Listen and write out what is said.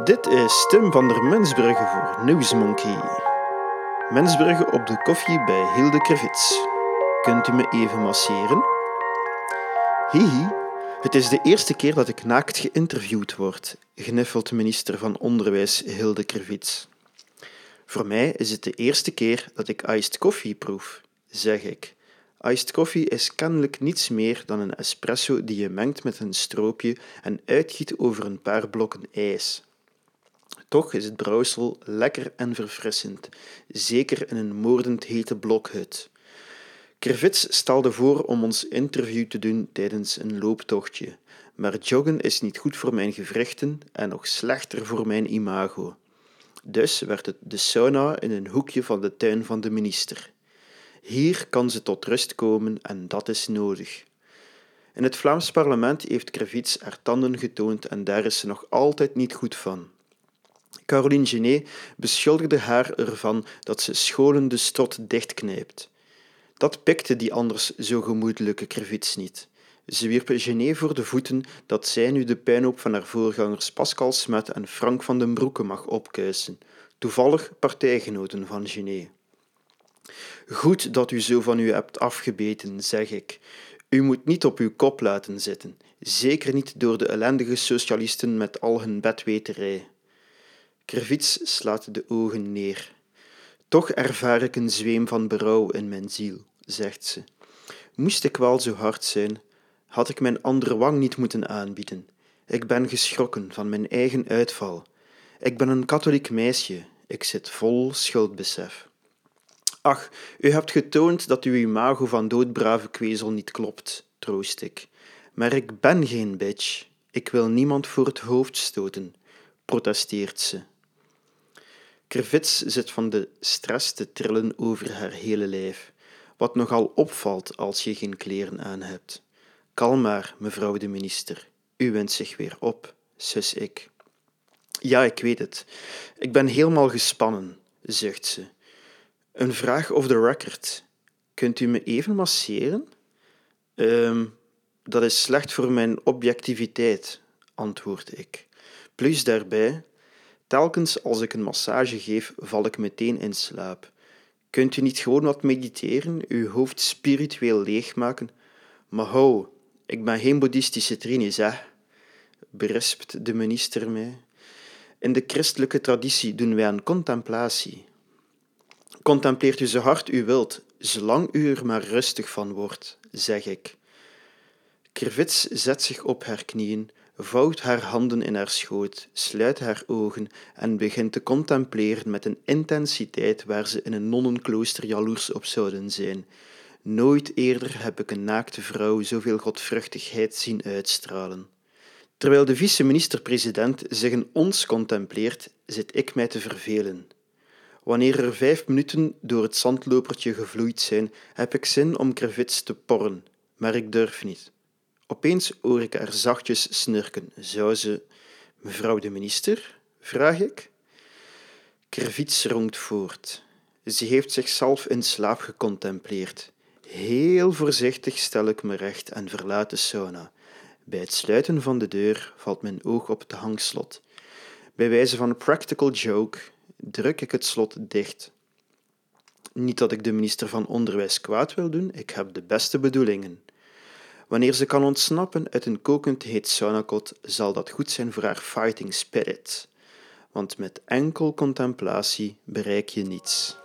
Dit is Tim van der Mensbrugge voor Newsmonkey. Mensbrugge op de koffie bij Hilde Krevits. Kunt u me even masseren? Hihi, het is de eerste keer dat ik naakt geïnterviewd word, gniffelt minister van Onderwijs Hilde Krevits. Voor mij is het de eerste keer dat ik iced koffie proef, zeg ik. Iced koffie is kennelijk niets meer dan een espresso die je mengt met een stroopje en uitgiet over een paar blokken ijs. Toch is het brouwsel lekker en verfrissend, zeker in een moordend hete blokhut. Krevits stelde voor om ons interview te doen tijdens een looptochtje, maar joggen is niet goed voor mijn gewrichten en nog slechter voor mijn imago. Dus werd het de sauna in een hoekje van de tuin van de minister. Hier kan ze tot rust komen en dat is nodig. In het Vlaams parlement heeft Krevits haar tanden getoond en daar is ze nog altijd niet goed van. Caroline Genet beschuldigde haar ervan dat ze scholende strot dichtknijpt. Dat pikte die anders zo gemoedelijke Krevits niet. Ze wierp Genet voor de voeten dat zij nu de puinhoop van haar voorgangers Pascal Smet en Frank van den Broeke mag opkuisen, toevallig partijgenoten van Genet. Goed dat u zo van u hebt afgebeten, zeg ik. U moet niet op uw kop laten zitten, zeker niet door de ellendige socialisten met al hun bedweterij. Krevits slaat de ogen neer. Toch ervaar ik een zweem van berouw in mijn ziel, zegt ze. Moest ik wel zo hard zijn, had ik mijn andere wang niet moeten aanbieden. Ik ben geschrokken van mijn eigen uitval. Ik ben een katholiek meisje, ik zit vol schuldbesef. Ach, u hebt getoond dat uw imago van doodbrave kwezel niet klopt, troost ik. Maar ik ben geen bitch. Ik wil niemand voor het hoofd stoten, protesteert ze. Krevits zit van de stress te trillen over haar hele lijf, wat nogal opvalt als je geen kleren aan hebt. Kalm maar, mevrouw de minister. U wint zich weer op, zus ik. Ja, ik weet het. Ik ben helemaal gespannen, zucht ze. Een vraag of the record. Kunt u me even masseren? Um, dat is slecht voor mijn objectiviteit, antwoord ik. Plus daarbij, telkens als ik een massage geef, val ik meteen in slaap. Kunt u niet gewoon wat mediteren, uw hoofd spiritueel leegmaken? Maar hou, ik ben geen boeddhistische trinis, hè? berispt de minister mij. In de christelijke traditie doen wij aan contemplatie. Contempleert u zo hard u wilt, zolang u er maar rustig van wordt, zeg ik. Krevits zet zich op haar knieën, vouwt haar handen in haar schoot, sluit haar ogen en begint te contempleren met een intensiteit waar ze in een nonnenklooster jaloers op zouden zijn. Nooit eerder heb ik een naakte vrouw zoveel godvruchtigheid zien uitstralen. Terwijl de vice-minister-president zich in ons contempleert, zit ik mij te vervelen. Wanneer er vijf minuten door het zandlopertje gevloeid zijn, heb ik zin om krevits te porren, maar ik durf niet. Opeens hoor ik haar zachtjes snurken. Zou ze... Mevrouw de minister? vraag ik. Krevits rongt voort. Ze heeft zichzelf in slaap gecontempleerd. Heel voorzichtig stel ik me recht en verlaat de sauna. Bij het sluiten van de deur valt mijn oog op het hangslot. Bij wijze van practical joke druk ik het slot dicht. Niet dat ik de minister van Onderwijs kwaad wil doen, ik heb de beste bedoelingen. Wanneer ze kan ontsnappen uit een kokend heet saunakot, zal dat goed zijn voor haar fighting spirit. Want met enkel contemplatie bereik je niets.